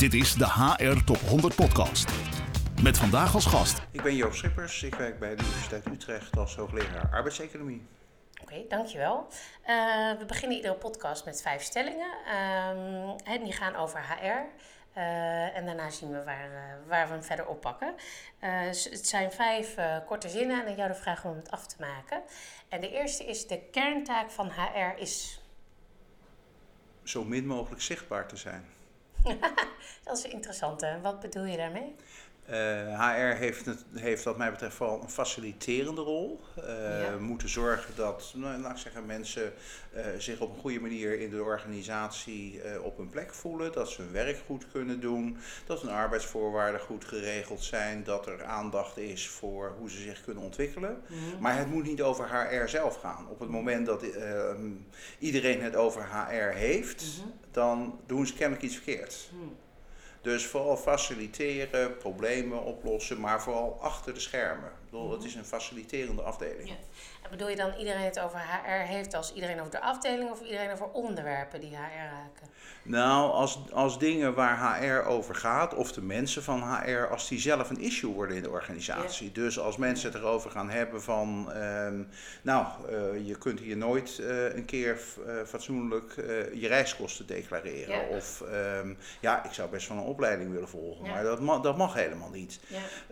Dit is de HR Top 100 Podcast. Met vandaag als gast. Ik ben Joop Schippers. Ik werk bij de Universiteit Utrecht als hoogleraar arbeidseconomie. Oké, dankjewel. Uh, we beginnen iedere podcast met vijf stellingen. Um, en die gaan over HR. Uh, en daarna zien we waar, uh, waar we hem verder oppakken. Uh, het zijn vijf korte zinnen en aan jou de vraag om het af te maken. En de eerste is: de kerntaak van HR is. Zo min mogelijk zichtbaar te zijn. dat is interessant. Hè? Wat bedoel je daarmee? Uh, HR heeft, het, heeft wat mij betreft vooral een faciliterende rol. Uh, ja. Moeten zorgen dat nou, laat ik zeggen, mensen uh, zich op een goede manier in de organisatie op hun plek voelen. Dat ze hun werk goed kunnen doen. Dat hun arbeidsvoorwaarden goed geregeld zijn. Dat er aandacht is voor hoe ze zich kunnen ontwikkelen. Mm -hmm. Maar het moet niet over HR zelf gaan. Op het moment dat iedereen het over HR heeft, mm -hmm. Dan doen ze kennelijk iets verkeerd. Mm. Dus vooral faciliteren, problemen oplossen, maar vooral achter de schermen. Ik bedoel, het is een faciliterende afdeling. Ja. Bedoel je dan iedereen het over HR heeft als iedereen over de afdeling of iedereen over onderwerpen die HR raken? Nou, als, als dingen waar HR over gaat, of de mensen van HR, als die zelf een issue worden in de organisatie. Ja. Dus als mensen het erover gaan hebben van, um, nou, uh, je kunt hier nooit uh, een keer uh, fatsoenlijk je reiskosten declareren. Ja. Of, um, ja, ik zou best wel een opleiding willen volgen, ja. maar dat, ma dat mag helemaal niet.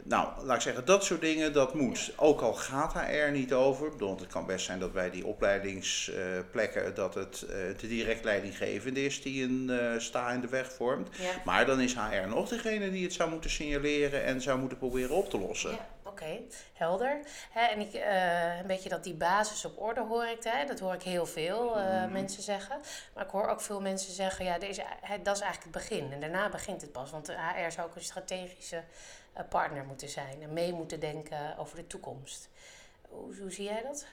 Nou, laat ik zeggen, dat soort dingen, dat moet. Ook al gaat HR niet over, want het kan best zijn dat bij die opleidingsplekken, dat het de direct leidinggevende is die een uh, sta in de weg vormt. Ja. Maar dan is HR nog degene die het zou moeten signaleren en zou moeten proberen op te lossen. Ja, oké, okay. helder. En ik, uh, een beetje dat die basis op orde hoor ik, hè? dat hoor ik heel veel uh, mm. mensen zeggen. Maar ik hoor ook veel mensen zeggen, ja, dat is eigenlijk het begin. En daarna begint het pas, want de HR zou ook een strategische partner moeten zijn en mee moeten denken over de toekomst. Hoe, hoe zie jij dat?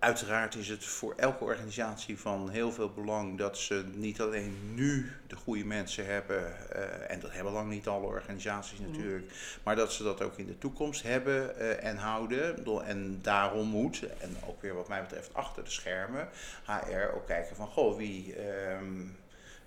Uiteraard is het voor elke organisatie van heel veel belang dat ze niet alleen nu de goede mensen hebben, uh, en dat hebben lang niet alle organisaties natuurlijk, mm. maar dat ze dat ook in de toekomst hebben uh, en houden. En daarom moet, en ook weer wat mij betreft achter de schermen, HR ook kijken van, goh, wie. Um,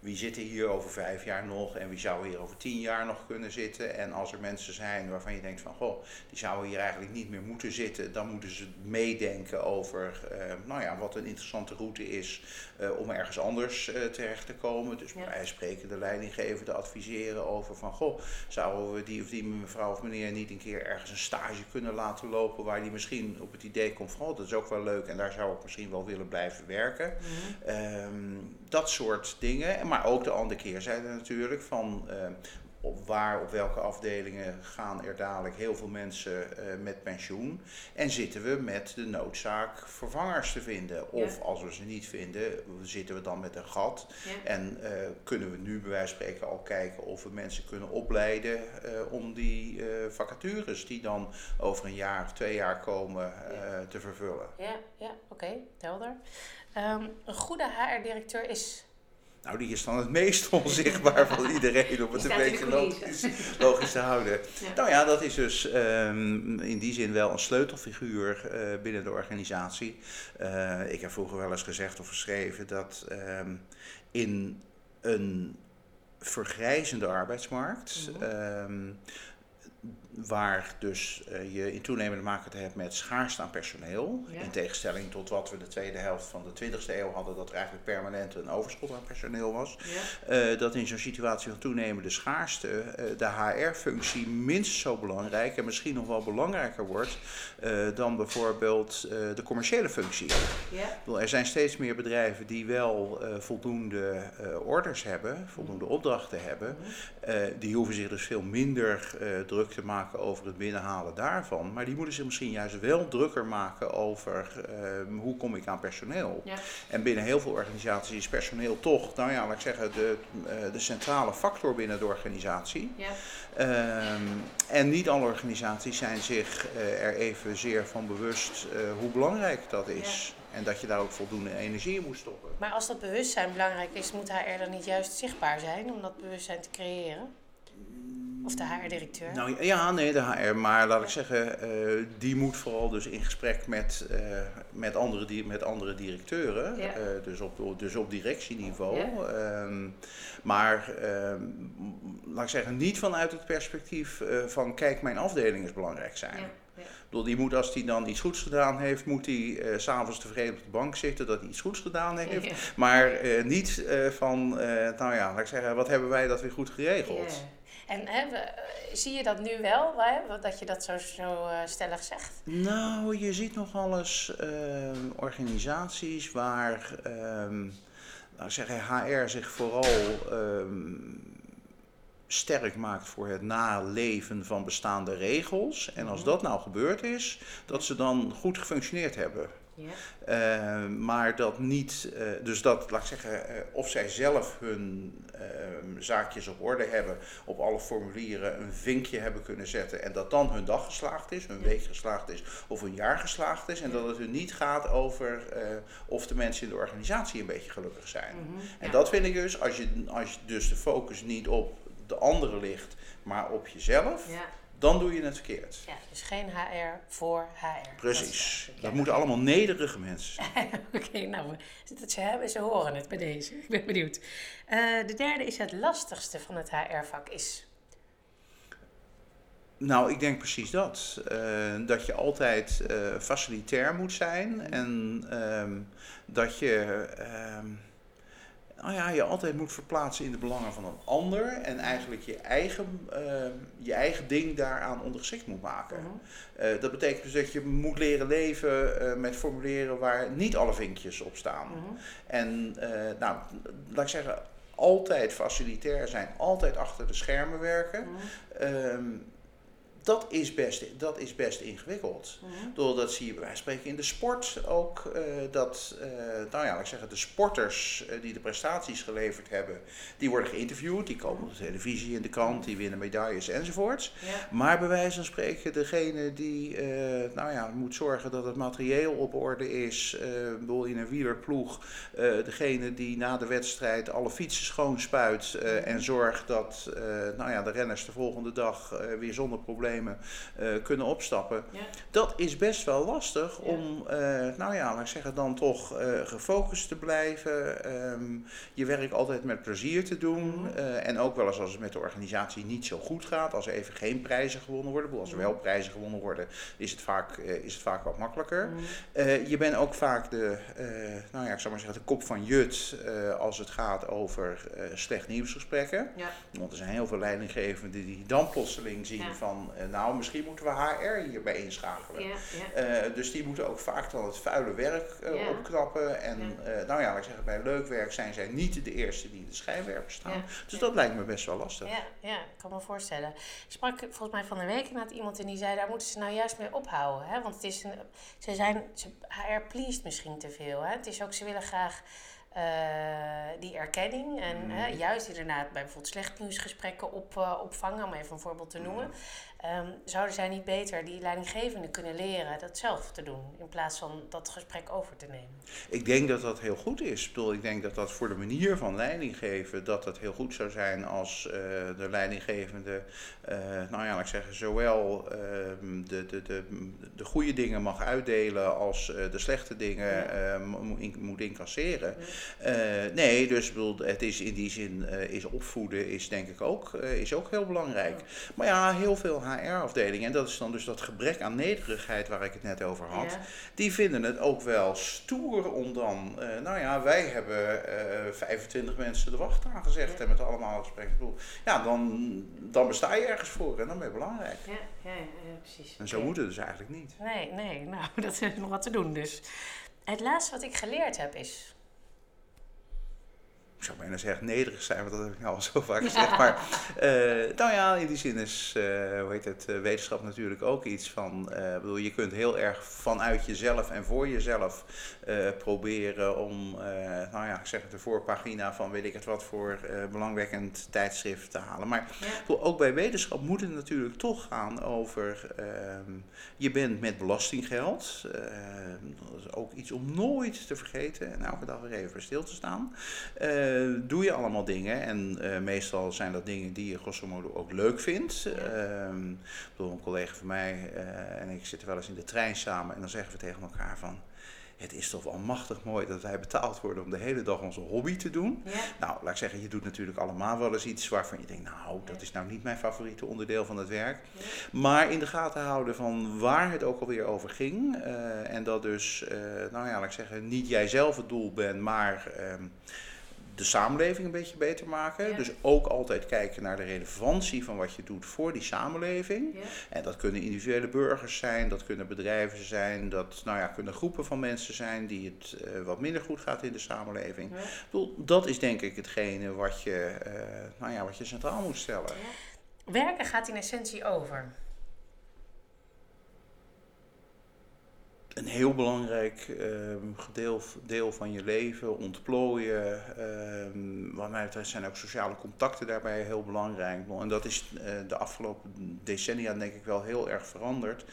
wie zitten hier over vijf jaar nog en wie zou hier over tien jaar nog kunnen zitten. En als er mensen zijn waarvan je denkt van goh, die zouden hier eigenlijk niet meer moeten zitten, dan moeten ze meedenken over uh, nou ja, wat een interessante route is uh, om ergens anders uh, terecht te komen. Dus ja. wij spreken de leidinggevende adviseren over van goh, zouden we die of die mevrouw of meneer niet een keer ergens een stage kunnen laten lopen waar die misschien op het idee komt van oh, dat is ook wel leuk en daar zou ik misschien wel willen blijven werken. Mm -hmm. um, dat soort dingen. Maar ook de andere keerzijde natuurlijk van uh, op waar, op welke afdelingen gaan er dadelijk heel veel mensen uh, met pensioen. En zitten we met de noodzaak vervangers te vinden. Of ja. als we ze niet vinden, zitten we dan met een gat. Ja. En uh, kunnen we nu bij wijze van spreken al kijken of we mensen kunnen opleiden uh, om die vacatures die dan over een jaar of twee jaar komen ja. te vervullen. Ja, ja oké, okay, helder. Um, een goede HR-directeur is nou, die is dan het meest onzichtbaar van iedereen om het een beetje logisch, logisch, te houden. Ja. Nou ja, dat is dus um, in die zin wel een sleutelfiguur uh, binnen de organisatie. Uh, ik heb vroeger wel eens gezegd of geschreven dat um, in een vergrijzende arbeidsmarkt. Mm -hmm. um, waar dus uh, je in toenemende maken hebt met schaarste aan personeel. Ja. In tegenstelling tot wat we de tweede helft van de 20e eeuw hadden, dat er eigenlijk permanent een overschot aan personeel was. Ja. Uh, dat in zo'n situatie van toenemende schaarste uh, de HR-functie minstens zo belangrijk en misschien nog wel belangrijker wordt dan bijvoorbeeld de commerciële functie. Ja. Er zijn steeds meer bedrijven die wel voldoende orders hebben, voldoende opdrachten hebben. -hmm. die hoeven zich dus veel minder druk te maken over het binnenhalen daarvan. Maar die moeten zich misschien juist wel drukker maken over uh, hoe kom ik aan personeel. Ja. En binnen heel veel organisaties is personeel toch, nou ja, laat ik zeggen, de, uh, de centrale factor binnen de organisatie. Ja. Um, en niet alle organisaties zijn zich uh, er evenzeer van bewust hoe belangrijk dat is. Ja. En dat je daar ook voldoende energie in moet stoppen. Maar als dat bewustzijn belangrijk is, moet HR dan niet juist zichtbaar zijn om dat bewustzijn te creëren? Of de HR-directeur? Nou ja, nee, de HR. Maar laat ik zeggen, eh, die moet vooral dus in gesprek met, uh, met, andere, met andere directeuren. Ja. Uh, dus, op, dus op directieniveau. Ja. Ehm, maar ehm, laat ik zeggen, niet vanuit het perspectief van kijk, mijn afdeling is belangrijk zijn. Ja. Ja. Die moet, als hij dan iets goeds gedaan heeft, moet hij uh, s'avonds tevreden op de bank zitten dat hij iets goeds gedaan heeft. Ja. Maar uh, niet uh, van, nou ja, laat ik zeggen, wat hebben wij dat weer goed geregeld. Ja. En hè, zie je dat nu wel, hè, dat je dat zo, zo uh, stellig zegt? Nou, je ziet nogal eens uh, organisaties waar, um, nou zeggen, HR zich vooral um, sterk maakt voor het naleven van bestaande regels. En als -hmm. dat nou gebeurd is, dat ze dan goed gefunctioneerd hebben. Ja. Uh, maar dat niet, uh, dus dat, laat ik zeggen, uh, of zij zelf hun ehm, zaakjes op orde hebben, op alle formulieren een vinkje hebben kunnen zetten en dat dan hun dag geslaagd is, hun week geslaagd is of hun jaar geslaagd is. En dat het hun niet gaat over of de mensen in de organisatie een beetje gelukkig zijn. -hmm. En dat vind ik dus, als je, als je dus de focus niet op de anderen ligt, maar op jezelf. Ja dan doe je het verkeerd. Ja, dus geen HR voor HR. Precies. Dat, dat moeten allemaal nederige mensen zijn. Oké, okay, nou, dat ze hebben, ze horen het bij deze. Ik ben benieuwd. Uh, de derde is het lastigste van het HR-vak is? Nou, ik denk precies dat. Uh, dat je altijd uh, facilitair moet zijn en uh, dat je nou ja, je altijd moet verplaatsen in de belangen van een ander en eigenlijk je eigen, uh, je eigen ding daaraan ondergeschikt moet maken. -huh. uh, dat betekent dus dat je moet leren leven uh, met formuleren waar niet alle vinkjes op staan. -huh. En nou, laat ik zeggen, altijd facilitair zijn, altijd achter de schermen werken. -huh dat is best, dat is best ingewikkeld. Mm -hmm. Dat zie je bij wijze van spreken in de sport ook. Uh, dat, uh, nou ja, ik zeggen, de sporters uh, die de prestaties geleverd hebben, die worden geïnterviewd. Die komen op de televisie, in de krant, die winnen medailles enzovoorts. Ja. Maar bij wijze van spreken, degene die, nou ja, moet zorgen dat het materieel op orde is. bedoel, in een wielerploeg, degene die na de wedstrijd alle fietsen schoonspuit en zorgt dat, nou ja, de renners de volgende dag weer zonder problemen uh, kunnen opstappen. Ja. Dat is best wel lastig ja. om, uh, nou ja, laat ik zeggen, dan toch uh, gefocust te blijven. Um, je werk altijd met plezier te doen. Mm -hmm. en ook wel eens als het met de organisatie niet zo goed gaat, als er even geen prijzen gewonnen worden. Als er wel prijzen gewonnen worden, is het vaak, is het vaak wat makkelijker. Mm -hmm. je bent ook vaak de, nou ja, ik zou maar zeggen, de kop van Jut als het gaat over slecht nieuwsgesprekken. Ja. Want er zijn heel veel leidinggevenden die dan plotseling zien van nou, misschien moeten we HR hierbij inschakelen. Ja, ja. Uh, dus die moeten ook vaak dan het vuile werk uh, ja. opknappen. En uh, nou ja, ik zeg, bij leuk werk zijn zij niet de eerste die in de schijnwerpers staan. Dus dat lijkt me best wel lastig. Ja, ja, ik kan me voorstellen. Ik sprak volgens mij van de week met iemand en die zei, daar moeten ze nou juist mee ophouden. Hè? Want het is een, ze zijn, ze, HR pleased misschien te veel. Hè? Het is ook, ze willen graag... Uh, die erkenning. En mm. uh, juist inderdaad bij bijvoorbeeld slecht nieuwsgesprekken op, uh, opvangen, om even een voorbeeld te noemen. Mm. Um, zouden zij niet beter die leidinggevenden kunnen leren dat zelf te doen, in plaats van dat gesprek over te nemen? Ik denk dat dat heel goed is. Ik, bedoel, ik denk dat dat voor de manier van leidinggeven, dat het heel goed zou zijn als uh, de leidinggevende, uh, nou ja, laat ik zeggen, zowel uh, de, de, de, de goede dingen mag uitdelen als de slechte dingen moet, moet incasseren. Nee, dus bedoel, het is in die zin, is opvoeden is denk ik ook, is ook heel belangrijk. Maar ja, heel veel HR-afdeling, en dat is dan dus dat gebrek aan nederigheid waar ik het net over had, ja. die vinden het ook wel stoer om dan, uh, nou ja, wij hebben uh, eh, 25 mensen de wacht aangezegd ja. en met allemaal gesprekken. Ja, dan, dan besta je ergens voor en dan ben je belangrijk. Ja, ja, ja precies. En zo okay. moet het dus eigenlijk niet. Nee, nee, nou, dat is nog wat te doen dus. Het laatste wat ik geleerd heb is ik zou bijna zeggen nederig zijn, want dat heb ik nou al zo vaak gezegd. Ja. Maar uh, nou ja, in die zin is, uh, hoe heet het, uh, wetenschap natuurlijk ook iets van, bedoel, je kunt heel erg vanuit jezelf en voor jezelf proberen om, nou ja, ik zeg het, de voorpagina van weet ik het wat voor belangwekkend tijdschrift te halen. Maar ja. bedoel, ook bij wetenschap moet het natuurlijk toch gaan over, ehm, je bent met belastinggeld, dat is ook iets om nooit te vergeten en elke dag weer even stil te staan. Doe je allemaal dingen. En eh, meestal zijn dat dingen die je grosso modo ook leuk vindt. Bedoel, een collega van mij eh, en ik zitten wel eens in de trein samen. En dan zeggen we tegen elkaar van het is toch wel machtig mooi dat wij betaald worden om de hele dag onze hobby te doen. Ja. Nou, laat ik zeggen, je doet natuurlijk allemaal wel eens iets waarvan je denkt, nou, dat is nou niet mijn favoriete onderdeel van het werk. Maar in de gaten houden van waar het ook alweer over ging. eh, en dat dus, eh, nou ja, laat ik zeggen, niet jij zelf het doel bent, maar ehm, de samenleving een beetje beter maken. Ja. Dus ook altijd kijken naar de relevantie van wat je doet voor die samenleving. Ja. En dat kunnen individuele burgers zijn, dat kunnen bedrijven zijn, dat nou ja, kunnen groepen van mensen zijn die het eh, wat minder goed gaat in de samenleving. Ja. Ik bedoel, dat is denk ik hetgene wat je, eh, nou ja, wat je centraal moet stellen. Werken gaat in essentie over. Een heel belangrijk ehm, gedeel, deel van je leven, ontplooien. ehm wat mij betreft zijn ook sociale contacten daarbij heel belangrijk. En dat is eh, de afgelopen decennia denk ik wel heel erg veranderd.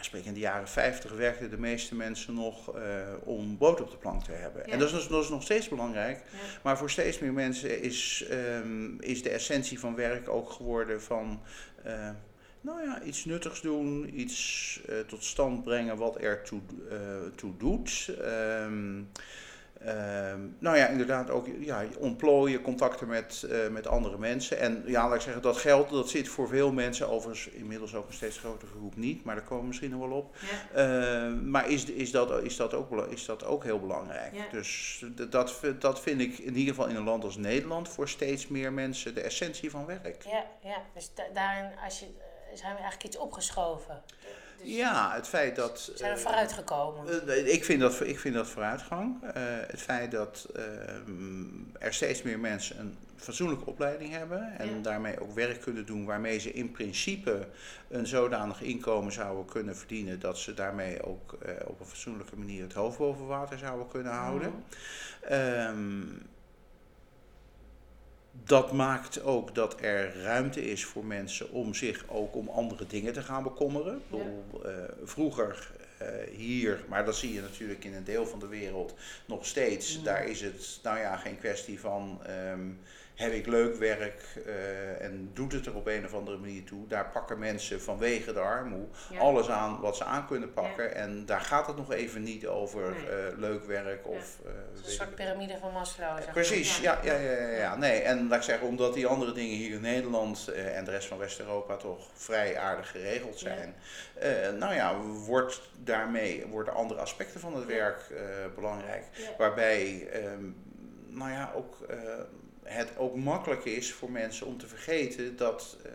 Spreken in de jaren 50 werkten de meeste mensen nog eh, om brood op de plank te hebben. Ja. En dat is, dat is nog steeds belangrijk. Ja. Maar voor steeds meer mensen is, ehm, is de essentie van werk ook geworden van. Nou ja, iets nuttigs doen, iets eh, tot stand brengen wat er toe, eh, toe doet. Ehm, ehm, nou ja, inderdaad ook ja, ontplooien, contacten met, eh, met andere mensen. En ja, laat ik zeggen, dat geld dat zit voor veel mensen, overigens inmiddels ook een steeds grotere groep niet, maar daar komen we misschien nog wel op. Ja. Eh, maar is, is, dat, is, dat ook, is dat ook heel belangrijk? Ja. Dus dat, dat vind ik in ieder geval in een land als Nederland voor steeds meer mensen de essentie van werk. Ja, ja. dus da- daarin als je, zijn we eigenlijk iets opgeschoven. Dus Ja, het feit dat. zijn we eh, vooruitgekomen. eh, ik, vind dat, ik vind dat vooruitgang. Eh, het feit dat ehm, er steeds meer mensen een fatsoenlijke opleiding hebben en Ja. daarmee ook werk kunnen doen waarmee ze in principe een zodanig inkomen zouden kunnen verdienen dat ze daarmee ook eh, op een fatsoenlijke manier het hoofd boven water zouden kunnen houden. Ehm, dat maakt ook dat er ruimte is voor mensen om zich ook om andere dingen te gaan bekommeren. Ik bedoel, eh, vroeger eh, hier, maar dat zie je natuurlijk in een deel van de wereld nog steeds. Daar is het nou ja geen kwestie van ehm, heb ik leuk werk eh, en doet het er op een of andere manier toe. Daar pakken mensen vanwege de armoede Ja. alles aan wat ze aan kunnen pakken. En daar gaat het nog even niet over Nee. eh, leuk werk of... eh, Een soort piramide van Maslow. zeg. Precies, ja, ja, ja, ja. Nee, en laat ik zeggen, omdat die andere dingen hier in Nederland en de rest van West-Europa toch vrij aardig geregeld zijn. nou ja, wordt daarmee, worden andere aspecten van het werk belangrijk. Waarbij, ehm, nou ja, ook het ook makkelijk is voor mensen om te vergeten dat eh,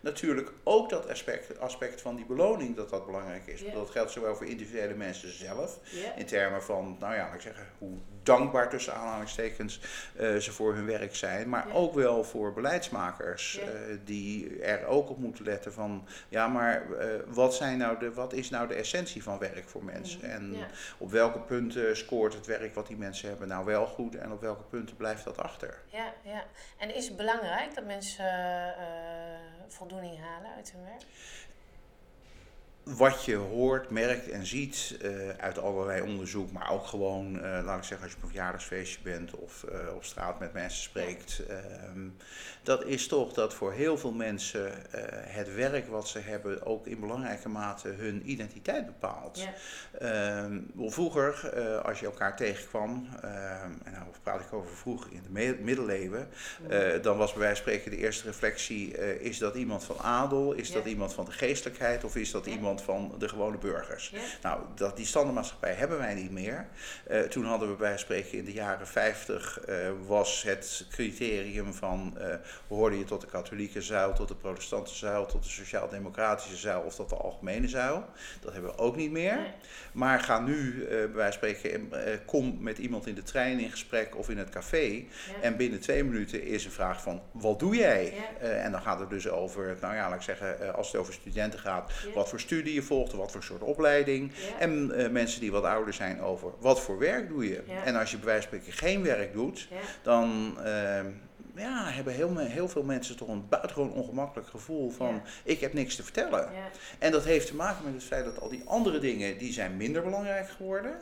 natuurlijk ook dat aspect, aspect van die beloning dat dat belangrijk is. Dat geldt zowel voor individuele mensen zelf, in termen van, nou ja, laat ik zeggen, hoe dankbaar tussen aanhalingstekens eh, ze voor hun werk zijn. Maar ook wel voor beleidsmakers eh, die er ook op moeten letten van, ja, maar wat, zijn nou de, wat is nou de essentie van werk voor mensen? En op welke punten scoort het werk wat die mensen hebben nou wel goed en op welke punten blijft dat achter? Ja, ja. En is het belangrijk dat mensen eh, voldoening halen uit hun werk? Wat je hoort, merkt en ziet eh, uit allerlei onderzoek, maar ook gewoon, eh, laat ik zeggen, als je op een verjaardagsfeestje bent of eh, op straat met mensen spreekt, ehm, dat is toch dat voor heel veel mensen het werk wat ze hebben ook in belangrijke mate hun identiteit bepaalt. Ja. Ehm, vroeger, als je elkaar tegenkwam, ehm, en nou praat ik over vroeger in de middeleeuwen, dan was bij wijze van spreken de eerste reflectie, is dat iemand van adel, is Ja. dat iemand van de geestelijkheid of is dat Ja. Van de gewone burgers? Ja. Nou, dat, die standaardmaatschappij hebben wij niet meer. Eh, toen hadden we bij spreken in de jaren 50 eh, was het criterium van uh, hoorde je tot de katholieke zuil, tot de protestantse zuil, tot de sociaal-democratische zuil of tot de algemene zuil. Dat hebben we ook niet meer. Nee. Maar ga nu, eh, bij wijze van spreken, eh, kom met iemand in de trein in gesprek of in het café. Ja. En binnen twee minuten is een vraag van, wat doe jij? Ja. Eh, en dan gaat het dus over, nou ja, laat ik zeggen, eh, als het over studenten gaat, wat voor studie je volgt, wat voor soort opleiding. Ja. En eh, mensen die wat ouder zijn over, wat voor werk doe je? Ja. En als je bij wijze van spreken geen werk doet, Ja. dan, eh, ja, hebben heel, heel veel mensen toch een buitengewoon ongemakkelijk gevoel van ik heb niks te vertellen. En dat heeft te maken met het feit dat al die andere dingen die zijn minder belangrijk geworden.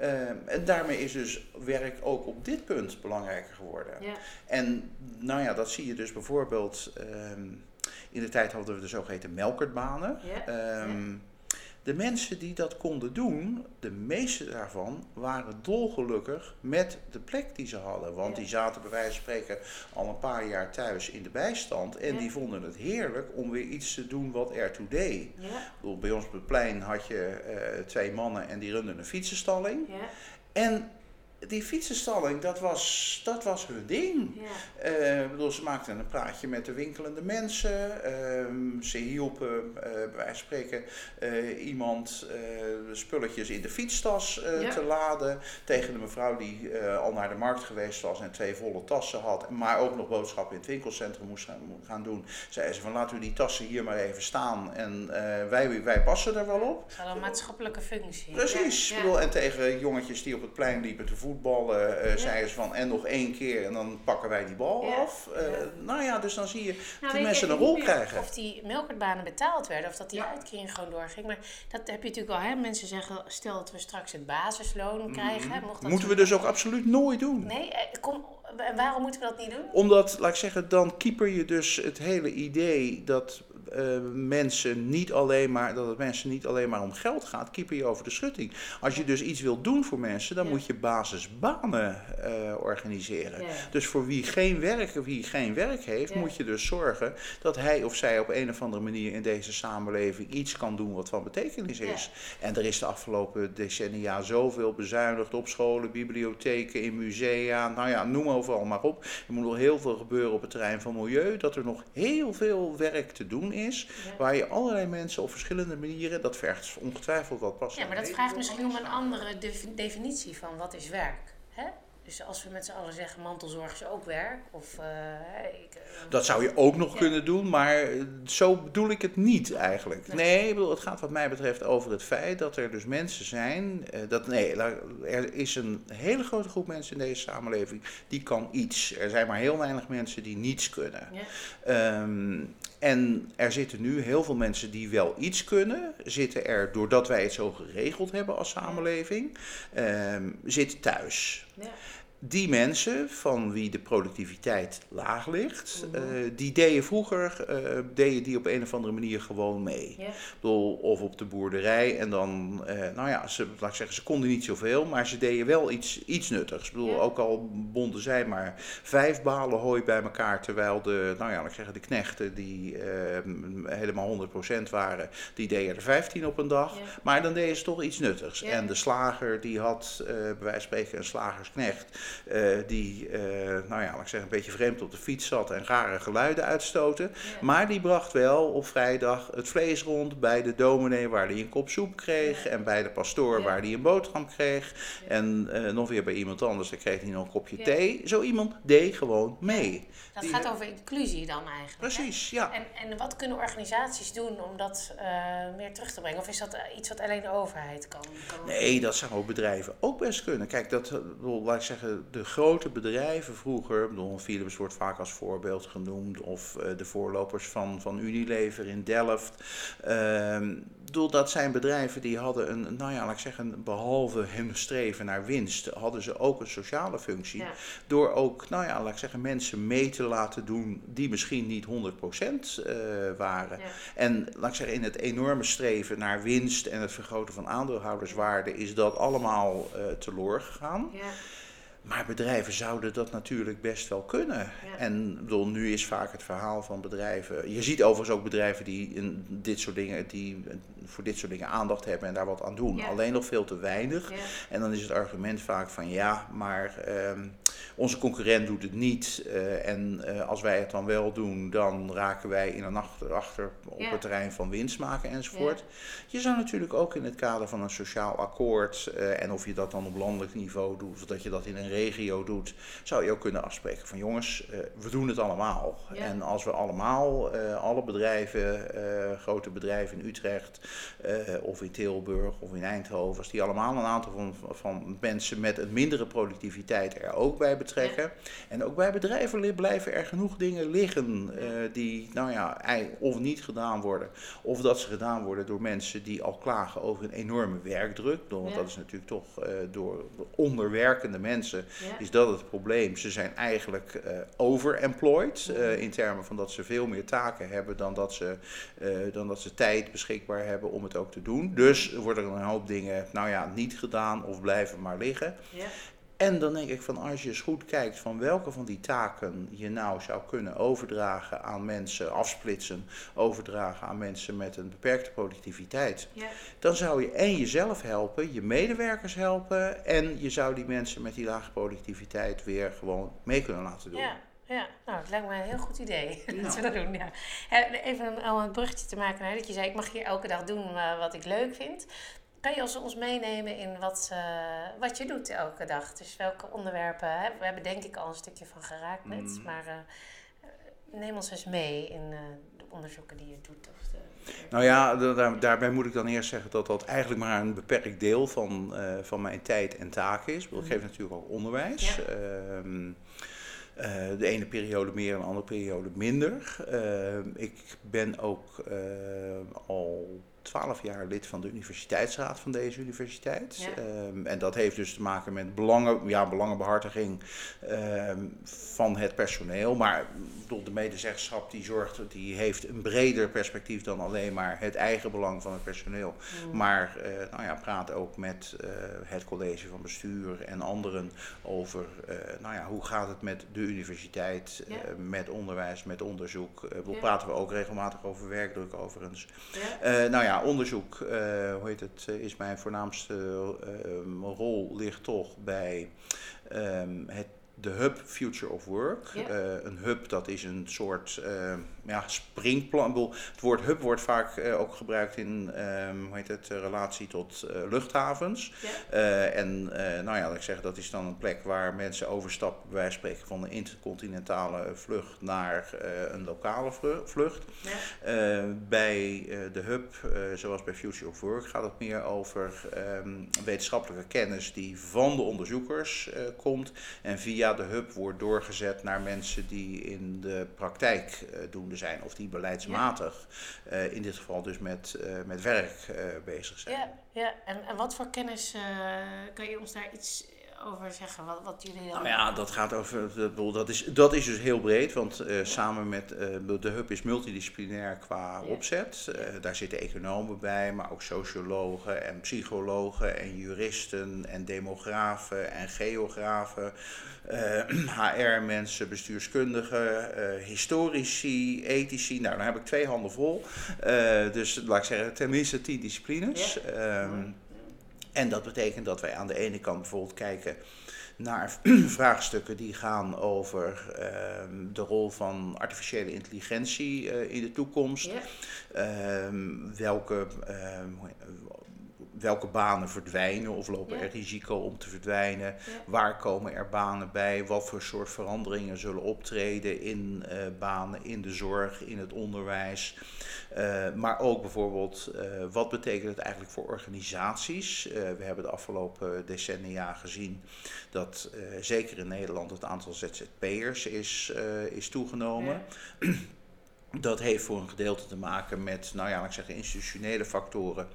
Ehm, en daarmee is dus werk ook op dit punt belangrijker geworden. En nou ja, dat zie je dus bijvoorbeeld. ehm, in de tijd hadden we de zogeheten melkertbanen. Ja, Ehm, De mensen die dat konden doen, de meeste daarvan waren dolgelukkig met de plek die ze hadden. Want Ja. die zaten bij wijze van spreken al een paar jaar thuis in de bijstand. En Ja. die vonden het heerlijk om weer iets te doen wat ertoe deed. Ja, Ik bedoel, bij ons op het plein had je eh, twee mannen en die runden een fietsenstalling. ja, En die fietsenstalling, dat was, dat was hun ding. ja. Eh, bedoel, ze maakten een praatje met de winkelende mensen. Ehm, ze hielpen, eh, bij spreken, eh, iemand spulletjes in de fietstas Ja. te laden. Tegen de mevrouw die al naar de markt geweest was en twee volle tassen had. Maar ook nog boodschappen in het winkelcentrum moest gaan, gaan doen. Zei ze van laten we die tassen hier maar even staan. En wij, wij passen er wel op. Ze hadden een maatschappelijke functie. Precies. Ja, bedoel, en tegen jongetjes die op het plein liepen te voetballen, eh Ja. zeiden ze van en nog één keer en dan pakken wij die bal Ja. af. Eh, Ja. Nou ja, dus dan zie je Nou, die mensen je een rol krijgen. Of die melkertbanen betaald werden, of dat die Ja. uitkering gewoon doorging. Maar dat heb je natuurlijk al, hè? Mensen zeggen, stel dat we straks het basisloon krijgen. hè, mocht dat Moeten we dus ook absoluut nooit doen. Nee, eh, kom, en waarom moeten we dat niet doen? Omdat, laat ik zeggen, dan keeper je dus het hele idee dat eh, mensen niet alleen maar, dat het mensen niet alleen maar om geld gaat, keeper je over de schutting. Als je dus iets wilt doen voor mensen, dan Ja. moet je basisbanen eh, organiseren. Ja. Dus voor wie geen werk, wie geen werk heeft, Ja. moet je dus zorgen dat hij of zij op een of andere manier in deze samenleving iets kan doen wat van betekenis is. En er is de afgelopen decennia zoveel bezuinigd op scholen, bibliotheken, in musea. Nou ja, noem overal maar op. Er moet nog heel veel gebeuren op het terrein van milieu. Dat er nog heel veel werk te doen is. Ja. Waar je allerlei mensen op verschillende manieren, dat vergt ongetwijfeld wat pas. Ja, maar dat vraagt misschien om een andere defi- definitie van wat is werk. Hè? Dus als we met z'n allen zeggen mantelzorg is ook werk. Of, eh, ik, eh, Dat zou je ook nog Ja. kunnen doen, maar eh, zo bedoel ik het niet eigenlijk. Nee. Nee, ik bedoel, het gaat wat mij betreft over het feit dat er dus mensen zijn. dat, nee, er is een hele grote groep mensen in deze samenleving die kan iets. Er zijn maar heel weinig mensen die niets kunnen. ja, Ehm, en er zitten nu heel veel mensen die wel iets kunnen, zitten er doordat wij het zo geregeld hebben als samenleving, ehm, zitten thuis. ja, Die mensen van wie de productiviteit laag ligt, Mhm. eh, die deden vroeger eh, deden die op een of andere manier gewoon mee. Ik bedoel, of op de boerderij en dan, eh, nou ja, ze, laat ik zeggen, ze konden niet zoveel, maar ze deden wel iets, iets nuttigs. Ik bedoel, ook al bonden zij maar vijf balen hooi bij elkaar, terwijl de, nou ja, laat ik zeggen, de knechten die helemaal 100% waren, die deden er 15 op een dag. Maar dan deden ze toch iets nuttigs. En de slager die had, bij wijze van spreken, een slagersknecht, die, eh, nou ja, laat ik zeggen, een beetje vreemd op de fiets zat en rare geluiden uitstoten. ja. Maar die bracht wel op vrijdag het vlees rond bij de dominee waar hij een kop soep kreeg. Ja. En bij de pastoor Ja. waar hij een boterham kreeg. En eh, nog weer bij iemand anders, daar kreeg hij nog een kopje thee. Zo iemand deed gewoon mee. Dat Die- gaat over inclusie dan eigenlijk. hè? Precies, ja. En, en wat kunnen organisaties doen om dat eh, meer terug te brengen? Of is dat eh, iets wat alleen de overheid kan? kan Nee, dat zouden bedrijven ook best kunnen. Kijk, dat, eh, laat ik zeggen, de grote bedrijven vroeger, Philips wordt vaak als voorbeeld genoemd, of eh, de voorlopers van, van Unilever in Delft. Ehm, bedoel, dat zijn bedrijven die hadden een, nou ja, laat ik zeggen, behalve hun streven naar winst, hadden ze ook een sociale functie. Ja. Door ook, nou ja, laat ik zeggen, mensen mee te laten doen die misschien niet 100% eh, waren. Ja. En laat ik zeggen, in het enorme streven naar winst en het vergroten van aandeelhouderswaarde is dat allemaal eh teloor gegaan. Ja, Maar bedrijven zouden dat natuurlijk best wel kunnen. Ja. En bedoel, nu is vaak het verhaal van bedrijven. Je ziet overigens ook bedrijven die, in dit soort dingen, die voor dit soort dingen aandacht hebben en daar wat aan doen. Ja. Alleen nog veel te weinig. ja, En dan is het argument vaak van ja, maar ehm, onze concurrent doet het niet. eh, en eh, als wij het dan wel doen, dan raken wij in een achter, achter op het terrein van winst maken enzovoort. Je zou natuurlijk ook in het kader van een sociaal akkoord, eh, en of je dat dan op landelijk niveau doet, of dat je dat in een regio doet, zou je ook kunnen afspreken van jongens, eh, we doen het allemaal. Ja. En als we allemaal, eh, alle bedrijven, eh, grote bedrijven in Utrecht, of in Tilburg of in Eindhoven, als die allemaal een aantal van, van mensen met een mindere productiviteit er ook bij betrekken. En ook bij bedrijven blijven er genoeg dingen liggen die, nou ja, of niet gedaan worden, of dat ze gedaan worden door mensen die al klagen over een enorme werkdruk. Want dat is natuurlijk toch door onderwerkende mensen, is dat het probleem. Ze zijn eigenlijk uh, overemployed uh, in termen van dat ze veel meer taken hebben dan dat, ze, uh, dan dat ze tijd beschikbaar hebben om het ook te doen. Dus worden er een hoop dingen, nou ja, niet gedaan of blijven maar liggen. Ja. En dan denk ik van als je eens goed kijkt van welke van die taken je nou zou kunnen overdragen aan mensen, afsplitsen, overdragen aan mensen met een beperkte productiviteit, ja. dan zou je en jezelf helpen, je medewerkers helpen en je zou die mensen met die lage productiviteit weer gewoon mee kunnen laten doen. Ja. Ja, nou, het lijkt me een heel goed idee dat we dat doen. Ja. Even om een bruggetje te maken naar dat je zei: ik mag hier elke dag doen uh, wat ik leuk vind. Kan je ons meenemen in wat, uh, wat je doet elke dag? Dus welke onderwerpen? Hè? We hebben denk ik al een stukje van geraakt net. Mm. Maar uh, neem ons eens mee in uh, de onderzoeken die je doet. Of de, nou ja, daar, daarbij moet ik dan eerst zeggen dat dat eigenlijk maar een beperkt deel van, van mijn tijd en taak is. Ik geef mm. natuurlijk ook onderwijs. Ja. Ehm, de ene periode meer en de andere periode minder. Ehm, ik ben ook al twaalf jaar lid van de universiteitsraad van deze universiteit. Ehm, en dat heeft dus te maken met belangen, ja, belangenbehartiging ehm, van het personeel. Maar bedoel, de medezeggenschap die zorgt, die heeft een breder perspectief dan alleen maar het eigen belang van het personeel. Mm. Maar uh, nou ja, praat ook met uh, het college van bestuur en anderen over uh, nou ja, hoe gaat het met de universiteit, met onderwijs, met onderzoek. we praten we ook regelmatig over werkdruk overigens. nou ja, onderzoek, uh, hoe heet het, eh, is mijn voornaamste uh, rol ligt toch bij um, het de hub Future of Work. Uh, een hub dat is een soort uh, ja, springplan. Het woord hub wordt vaak uh, ook gebruikt in um, hoe heet het, relatie tot luchthavens. en nou ja, ik zeggen, dat is dan een plek waar mensen overstappen, bij wijze van spreken, van een intercontinentale vlucht naar een lokale vlucht. Ja. bij de hub, zoals bij Future of Work, gaat het meer over um, wetenschappelijke kennis die van de onderzoekers komt en via de hub wordt doorgezet naar mensen die in de praktijk uh, doende zijn of die beleidsmatig, uh, in dit geval dus met, uh, met werk bezig zijn. Ja, ja. En, en wat voor kennis kan je ons daar iets over zeggen? Wat, wat jullie Nou ja, dat gaat over. Dat is, dat is dus heel breed, want uh, samen met uh, de Hub is multidisciplinair qua opzet. Uh, daar zitten economen bij, maar ook sociologen en psychologen en juristen en demografen en geografen. HR-mensen, bestuurskundigen, historici, ethici. Nou, dan heb ik twee handen vol. dus laat ik zeggen, tenminste tien disciplines. Ja. Um, en dat betekent dat wij aan de ene kant bijvoorbeeld kijken naar vraagstukken die gaan over uh, de rol van artificiële intelligentie uh, in de toekomst. Ja. Uh, welke ehm, welke banen verdwijnen of lopen er risico om te verdwijnen? Waar komen er banen bij? Wat voor soort veranderingen zullen optreden in uh, banen in de zorg, in het onderwijs? Uh, maar ook bijvoorbeeld, uh, wat betekent het eigenlijk voor organisaties? we hebben de afgelopen decennia gezien dat zeker in Nederland het aantal ZZP'ers is, is toegenomen. Ja. Dat heeft voor een gedeelte te maken met, nou ja, ik zeggen, institutionele factoren.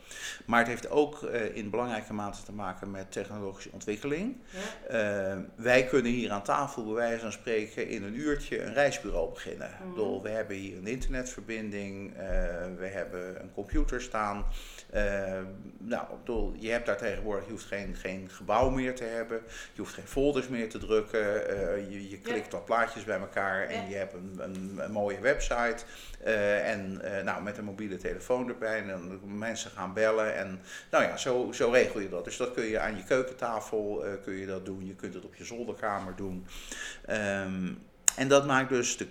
Maar het heeft ook uh, in belangrijke mate te maken met technologische ontwikkeling. Ja. Uh, wij kunnen hier aan tafel, bij wijze van spreken, in een uurtje een reisbureau beginnen. Mm bedoel, we hebben hier een internetverbinding, uh, we hebben een computer staan. Nou, bedoel, je hebt daar tegenwoordig, je hoeft geen, geen gebouw meer te hebben, je hoeft geen folders meer te drukken, je, je klikt wat plaatjes bij elkaar en je hebt een, een, een mooie website. Uh, en uh, nou, met een mobiele telefoon erbij. En dan mensen gaan bellen. En nou ja, zo, zo regel je dat. Dus dat kun je aan je keukentafel kun je dat doen. Je kunt het op je zolderkamer doen. Um, en dat maakt dus de,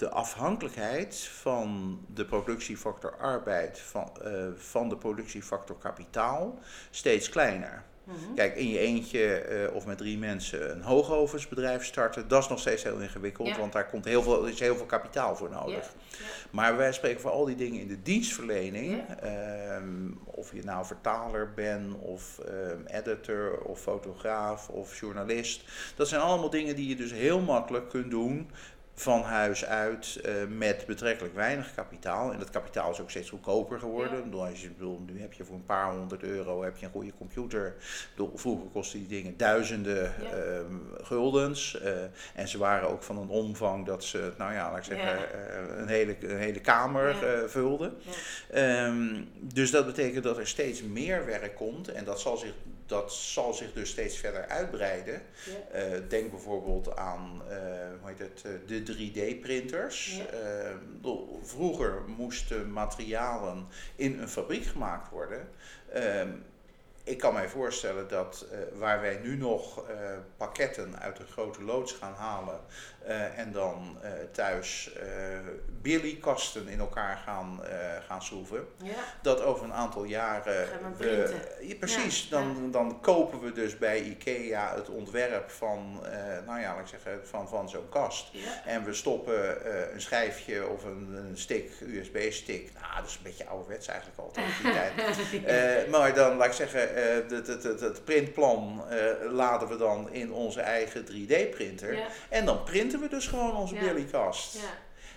de afhankelijkheid van de productiefactor arbeid, van, van de productiefactor kapitaal, steeds kleiner. Mhm. Kijk, in je eentje eh, of met drie mensen een hoogovensbedrijf starten, dat is nog steeds heel ingewikkeld, Ja. want daar komt heel veel, er is heel veel kapitaal voor nodig. Ja. Maar wij spreken voor al die dingen in de dienstverlening, ehm, of je nou vertaler bent, of ehm, editor, of fotograaf, of journalist. Dat zijn allemaal dingen die je dus heel makkelijk kunt doen van huis uit eh, met betrekkelijk weinig kapitaal. En dat kapitaal is ook steeds goedkoper geworden. Ja. Als je, bedoel, nu heb je voor een paar honderd euro heb je een goede computer. Bedoel, vroeger kostten die dingen duizenden Ja. ehm, guldens. eh, en ze waren ook van een omvang dat ze, nou ja, laat ik zeggen, Ja. eh, een, hele, een hele kamer vulden. Ehm, dus dat betekent dat er steeds meer werk komt en dat zal zich, dat zal zich dus steeds verder uitbreiden. Ja. Eh, denk bijvoorbeeld aan eh, hoe heet het, eh, de 3D-printers. Ja. vroeger moesten materialen in een fabriek gemaakt worden. Ik kan mij voorstellen dat eh, waar wij nu nog eh, pakketten uit een grote loods gaan halen eh, en dan thuis Billy-kasten in elkaar gaan, gaan schroeven, Ja. dat over een aantal jaren. We. Ja, precies, Ja, dan, dan kopen we dus bij IKEA het ontwerp van, nou ja, laat ik zeggen, van, van zo'n kast. En we stoppen een schijfje of een, een stick, USB-stick. Nou, dat is een beetje ouderwets eigenlijk altijd die tijd. Maar dan, laat ik zeggen, het, het, het, het printplan eh, laden we dan in onze eigen 3D-printer. Ja. En dan printen we dus gewoon onze Ja. Billy-kast. Ja.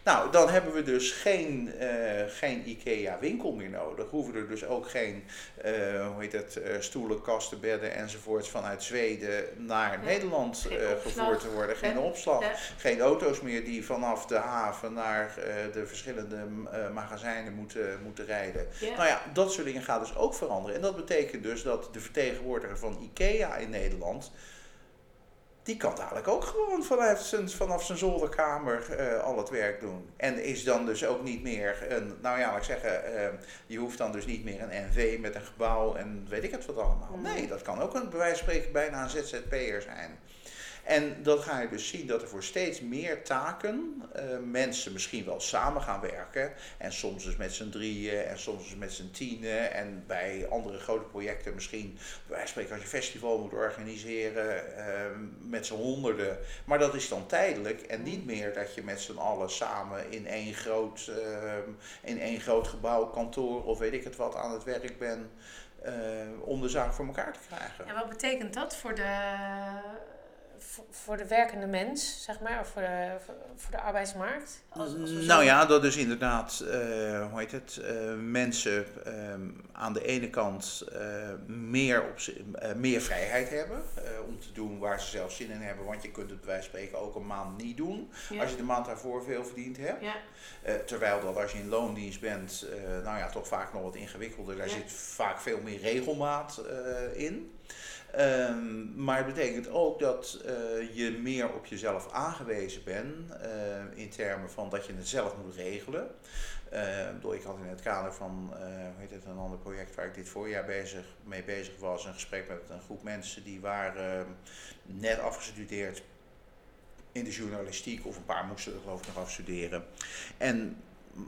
Nou, dan hebben we dus geen, eh, geen IKEA-winkel meer nodig. Hoeven er dus ook geen, eh, hoe heet het, eh, stoelen, kasten, bedden enzovoorts vanuit Zweden naar. Nederland gevoerd te worden. Geen opslag. Ja. Geen auto's meer die vanaf de haven naar de verschillende magazijnen moeten, moeten rijden. Ja. Nou ja, dat soort dingen gaat dus ook veranderen. En dat betekent dus dat de vertegenwoordiger van IKEA in Nederland. Die kan dadelijk ook gewoon vanuit zijn, vanaf zijn zolderkamer eh, al het werk doen. En is dan dus ook niet meer een, nou ja, laat ik zeggen, eh, je hoeft dan dus niet meer een NV met een gebouw en weet ik het wat allemaal. Nee. Nee, dat kan ook een, bij wijze van spreken bijna een ZZP'er zijn. En dan ga je dus zien dat er voor steeds meer taken eh, mensen misschien wel samen gaan werken. En soms dus met z'n drieën en soms dus met z'n tienen. En bij andere grote projecten misschien, van spreken als je festival moet organiseren, eh, met z'n honderden. Maar dat is dan tijdelijk en niet meer dat je met z'n allen samen in één groot, eh, in één groot gebouw, kantoor of weet ik het wat aan het werk bent. om de zaak voor elkaar te krijgen. En wat betekent dat voor de, voor- de werkende mens, zeg maar, of voor de, voor de arbeidsmarkt? Als- als Nou ja, dat is inderdaad, eh, hoe heet het, eh, mensen ehm, aan de ene kant eh, meer, op, meer vrijheid hebben om te doen waar ze zelf zin in hebben. Want je kunt het bij wijze van spreken ook een maand niet doen Ja. als je de maand daarvoor veel verdiend hebt. Ja, terwijl dat als je in loondienst bent, nou ja, toch vaak nog wat ingewikkelder. Daar Ja. zit vaak veel meer regelmaat in. Ehm, maar het betekent ook dat eh, je meer op jezelf aangewezen bent eh, in termen van dat je het zelf moet regelen. Eh, ik had in het kader van eh, hoe heet het, een ander project waar ik dit voorjaar bezig, mee bezig was, een gesprek met een groep mensen die waren eh, net afgestudeerd in de journalistiek, of een paar moesten er geloof ik nog afstuderen. En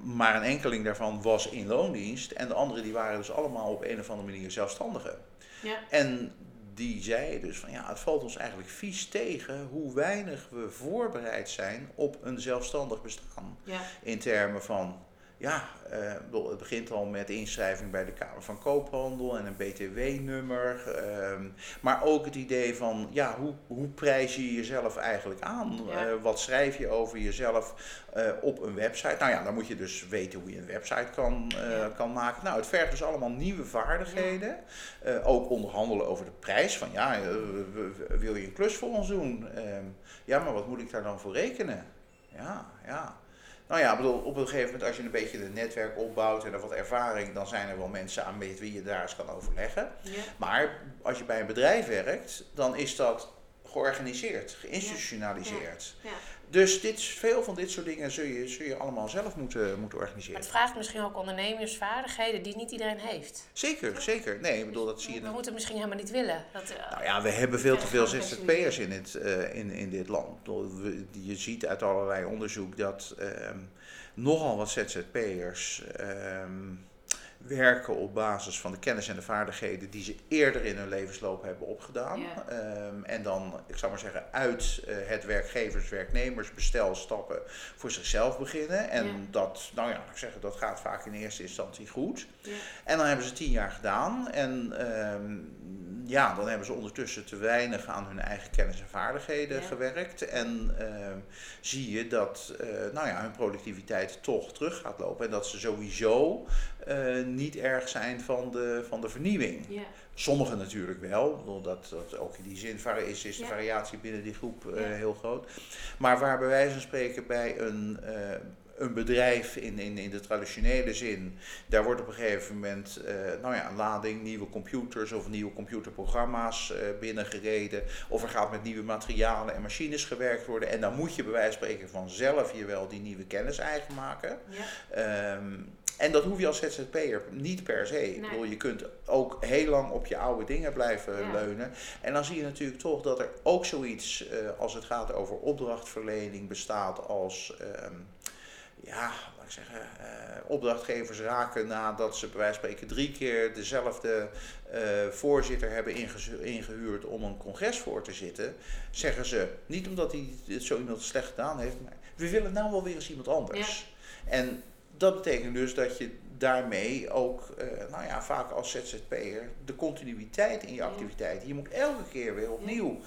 maar een enkeling daarvan was in loondienst en de anderen die waren dus allemaal op een of andere manier zelfstandigen. ja, En die zeiden dus van ja, het valt ons eigenlijk vies tegen hoe weinig we voorbereid zijn op een zelfstandig bestaan. ja, In termen van, ja, bedoel, het begint al met inschrijving bij de Kamer van Koophandel en een BTW-nummer. ehm, maar ook het idee van, ja, hoe, hoe prijs je jezelf eigenlijk aan? Ja. Eh, wat schrijf je over jezelf eh, op een website? Nou ja, dan moet je dus weten hoe je een website kan, Ja. kan maken. Nou, het vergt dus allemaal nieuwe vaardigheden. Ook onderhandelen over de prijs. Van ja, wil je een klus voor ons doen? Ehm, ja, maar wat moet ik daar dan voor rekenen? Ja, ja. Nou ja, bedoel, op een gegeven moment als je een beetje een netwerk opbouwt en er wat ervaring, dan zijn er wel mensen aan met wie je daar eens kan overleggen. ja. Maar als je bij een bedrijf werkt, dan is dat georganiseerd, geïnstitutionaliseerd. ja. Dus dit, veel van dit soort dingen zul je, zul je allemaal zelf moeten, moeten Maar organiseren. het vraagt misschien ook ondernemersvaardigheden die niet iedereen heeft. Zeker, zeker. Nee, ik bedoel, dat zie je We moeten het misschien helemaal niet willen. Dat, eh, Nou ja, we hebben veel te veel ZZP'ers in, het, eh, in, in dit land. Je ziet uit allerlei onderzoek dat ehm, nogal wat ZZP'ers ehm, werken op basis van de kennis en de vaardigheden die ze eerder in hun levensloop hebben opgedaan. Ja. Ehm, en dan, ik zou maar zeggen, uit eh, het werkgevers-werknemersbestel stappen voor zichzelf beginnen. En Ja. dat, nou ja, ik zeggen, dat gaat vaak in eerste instantie goed. Ja. En dan hebben ze tien jaar gedaan. En ehm, ja, dan hebben ze ondertussen te weinig aan hun eigen kennis en vaardigheden Ja. gewerkt. En ehm, zie je dat eh, nou ja, hun productiviteit toch terug gaat lopen. En dat ze sowieso eh, niet erg zijn van de, van de vernieuwing. Ja. Sommigen natuurlijk wel, bedoel, dat, ook in die zin is, is de Ja. variatie binnen die groep eh, heel groot. Maar waar bij wijze van spreken bij een, een bedrijf in, in, in de traditionele zin, daar wordt op een gegeven moment eh, nou ja, een lading nieuwe computers of nieuwe computerprogramma's eh, binnengereden. Of er gaat met nieuwe materialen en machines gewerkt worden. En dan moet je bij wijze van spreken vanzelf je wel die nieuwe kennis eigen maken. Ja. Ehm, en dat hoef je als ZZP'er niet per se. Ik bedoel, je kunt ook heel lang op je oude dingen blijven Ja. leunen. En dan zie je natuurlijk toch dat er ook zoiets, eh, als het gaat over opdrachtverlening, bestaat als, ehm, ja, laat ik zeggen, eh, opdrachtgevers raken nadat ze bij wijze van spreken drie keer dezelfde eh, voorzitter hebben ingehuurd om een congres voor te zitten. Zeggen ze, niet omdat hij het zo iemand slecht gedaan heeft, maar we willen nou wel weer eens iemand anders. En dat betekent dus dat je daarmee ook, eh, nou ja, vaak als ZZP'er, de continuïteit in je Ja. activiteit. Je moet elke keer weer opnieuw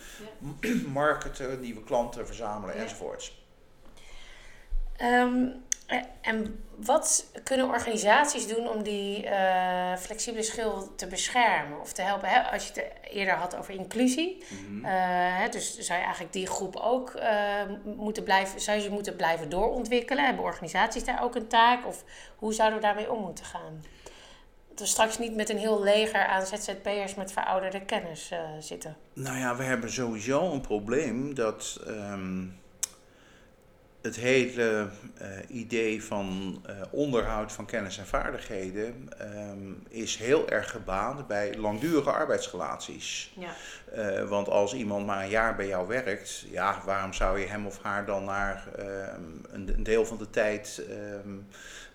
marketen, nieuwe klanten verzamelen Ja. enzovoorts. Eh, en wat kunnen organisaties doen om die eh, flexibele schil te beschermen of te helpen? Hè? Als je het eerder had over inclusie, eh, hè, dus zou je eigenlijk die groep ook eh, moeten blijven, zou je moeten blijven doorontwikkelen? Hebben organisaties daar ook een taak? Of hoe zouden we daarmee om moeten gaan? Dat we straks niet met een heel leger aan ZZP'ers met verouderde kennis eh, zitten. Nou ja, we hebben sowieso een probleem dat ehm, het hele eh, idee van eh, onderhoud van kennis en vaardigheden ehm, is heel erg gebaand bij langdurige arbeidsrelaties. Ja. Eh, want als iemand maar een jaar bij jou werkt, ja, waarom zou je hem of haar dan naar ehm, een, deel van de tijd ehm,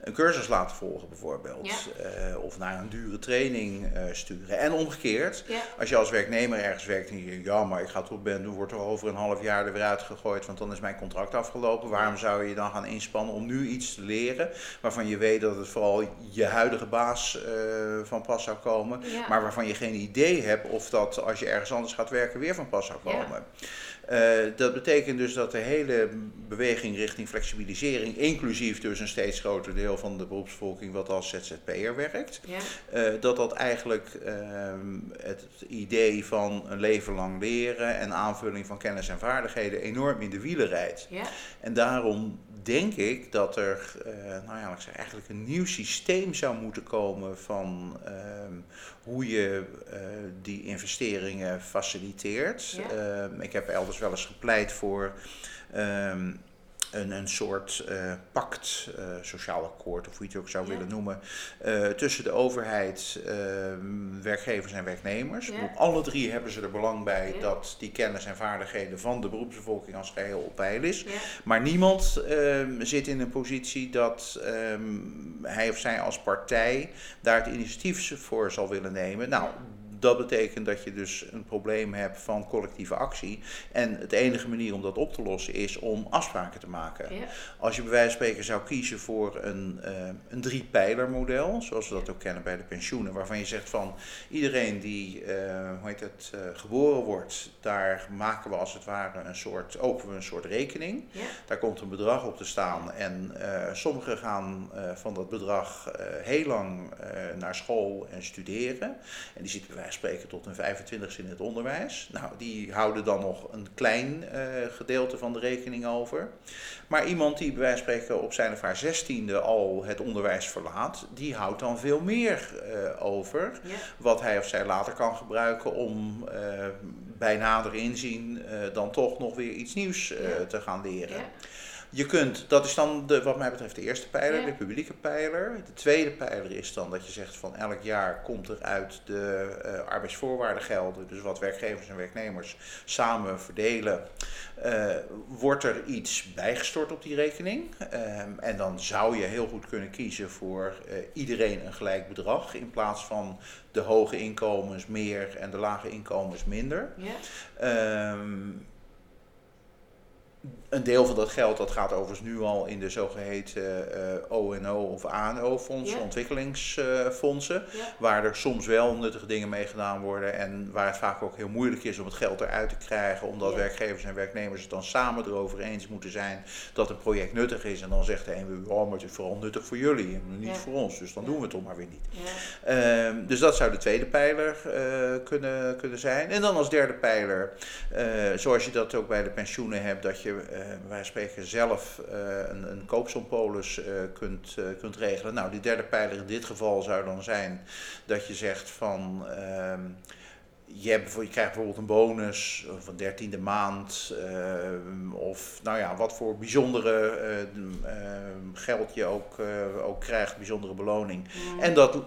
een cursus laten volgen bijvoorbeeld? Eh, of naar een dure training eh, sturen. En omgekeerd, Ja. als je als werknemer ergens werkt en je denkt, ja, maar ik ga toch ben, wordt er over een half jaar er weer uitgegooid, want dan is mijn contract afgelopen. Waarom zou je dan gaan inspannen om nu iets te leren waarvan je weet dat het vooral je huidige baas eh, van pas zou komen, Ja. maar waarvan je geen idee hebt of dat als je ergens anders gaat werken weer van pas zou komen. Eh, dat betekent dus dat de hele beweging richting flexibilisering, inclusief dus een steeds groter deel van de beroepsbevolking wat als ZZP'er werkt, Ja. eh, dat dat eigenlijk ehm, het idee van een leven lang leren en aanvulling van kennis en vaardigheden enorm in de wielen rijdt. Ja. En daarom denk ik dat er eh, nou ja, ik zeggen, eigenlijk een nieuw systeem zou moeten komen van ehm, hoe je die investeringen faciliteert. Ja. Ehm, ik heb elders wel eens gepleit voor ehm, een, een soort eh, pact, eh, sociaal akkoord of hoe je het ook zou Ja. willen noemen, eh, tussen de overheid, ehm, werkgevers en werknemers. Ja. Alle drie hebben ze er belang bij Ja. dat die kennis en vaardigheden van de beroepsbevolking als geheel op peil is. Maar niemand ehm, zit in een positie dat hij of zij als partij daar het initiatief voor zal willen nemen. Nou, dat betekent dat je dus een probleem hebt van collectieve actie. En het enige manier om dat op te lossen is om afspraken te maken. Ja. Als je bij wijze van spreken zou kiezen voor een, eh een drie-pijler-model, zoals we dat ook kennen bij de pensioenen, waarvan je zegt van iedereen die eh, hoe heet het, eh, geboren wordt, daar maken we als het ware een soort, openen we een soort rekening. Ja. Daar komt een bedrag op te staan en sommigen gaan van dat bedrag heel lang naar school en studeren. En die zitten bij wijze spreken tot hun 25 in het onderwijs. Nou, die houden dan nog een klein eh, gedeelte van de rekening over. Maar iemand die bij wijze van spreken op zijn of haar zestiende al het onderwijs verlaat, die houdt dan veel meer eh, over. Ja. Wat hij of zij later kan gebruiken om eh, bij nader inzien dan toch nog weer iets nieuws te gaan leren. Ja. Je kunt, dat is dan de, wat mij betreft de eerste pijler, Ja. de publieke pijler. De tweede pijler is dan dat je zegt van elk jaar komt er uit de eh arbeidsvoorwaarden gelden, dus wat werkgevers en werknemers samen verdelen, eh, wordt er iets bijgestort op die rekening. Ehm, en dan zou je heel goed kunnen kiezen voor eh, iedereen een gelijk bedrag in plaats van de hoge inkomens meer en de lage inkomens minder. Ja. Ehm, een deel van dat geld dat gaat overigens nu al in de zogeheten eh ONO of ANO-fondsen, Ja. ontwikkelingsfondsen, Ja. waar er soms wel nuttige dingen mee gedaan worden en waar het vaak ook heel moeilijk is om het geld eruit te krijgen, omdat Ja. werkgevers en werknemers het dan samen erover eens moeten zijn dat een project nuttig is. En dan zegt de een, oh, maar het is vooral nuttig voor jullie en niet voor ons, dus dan doen we het toch maar weer niet. Ehm, dus dat zou de tweede pijler eh, kunnen, kunnen zijn. En dan als derde pijler, eh, zoals je dat ook bij de pensioenen hebt, dat je eh wij spreken zelf eh, een, een koopsompolis eh, kunt, kunt regelen. Nou, die derde pijler in dit geval zou dan zijn dat je zegt van. ehm, je, hebt, je krijgt bijvoorbeeld een bonus van dertiende maand. ehm, of nou ja, wat voor bijzondere eh, ehm, geld je ook, eh, ook krijgt, bijzondere beloning. En dat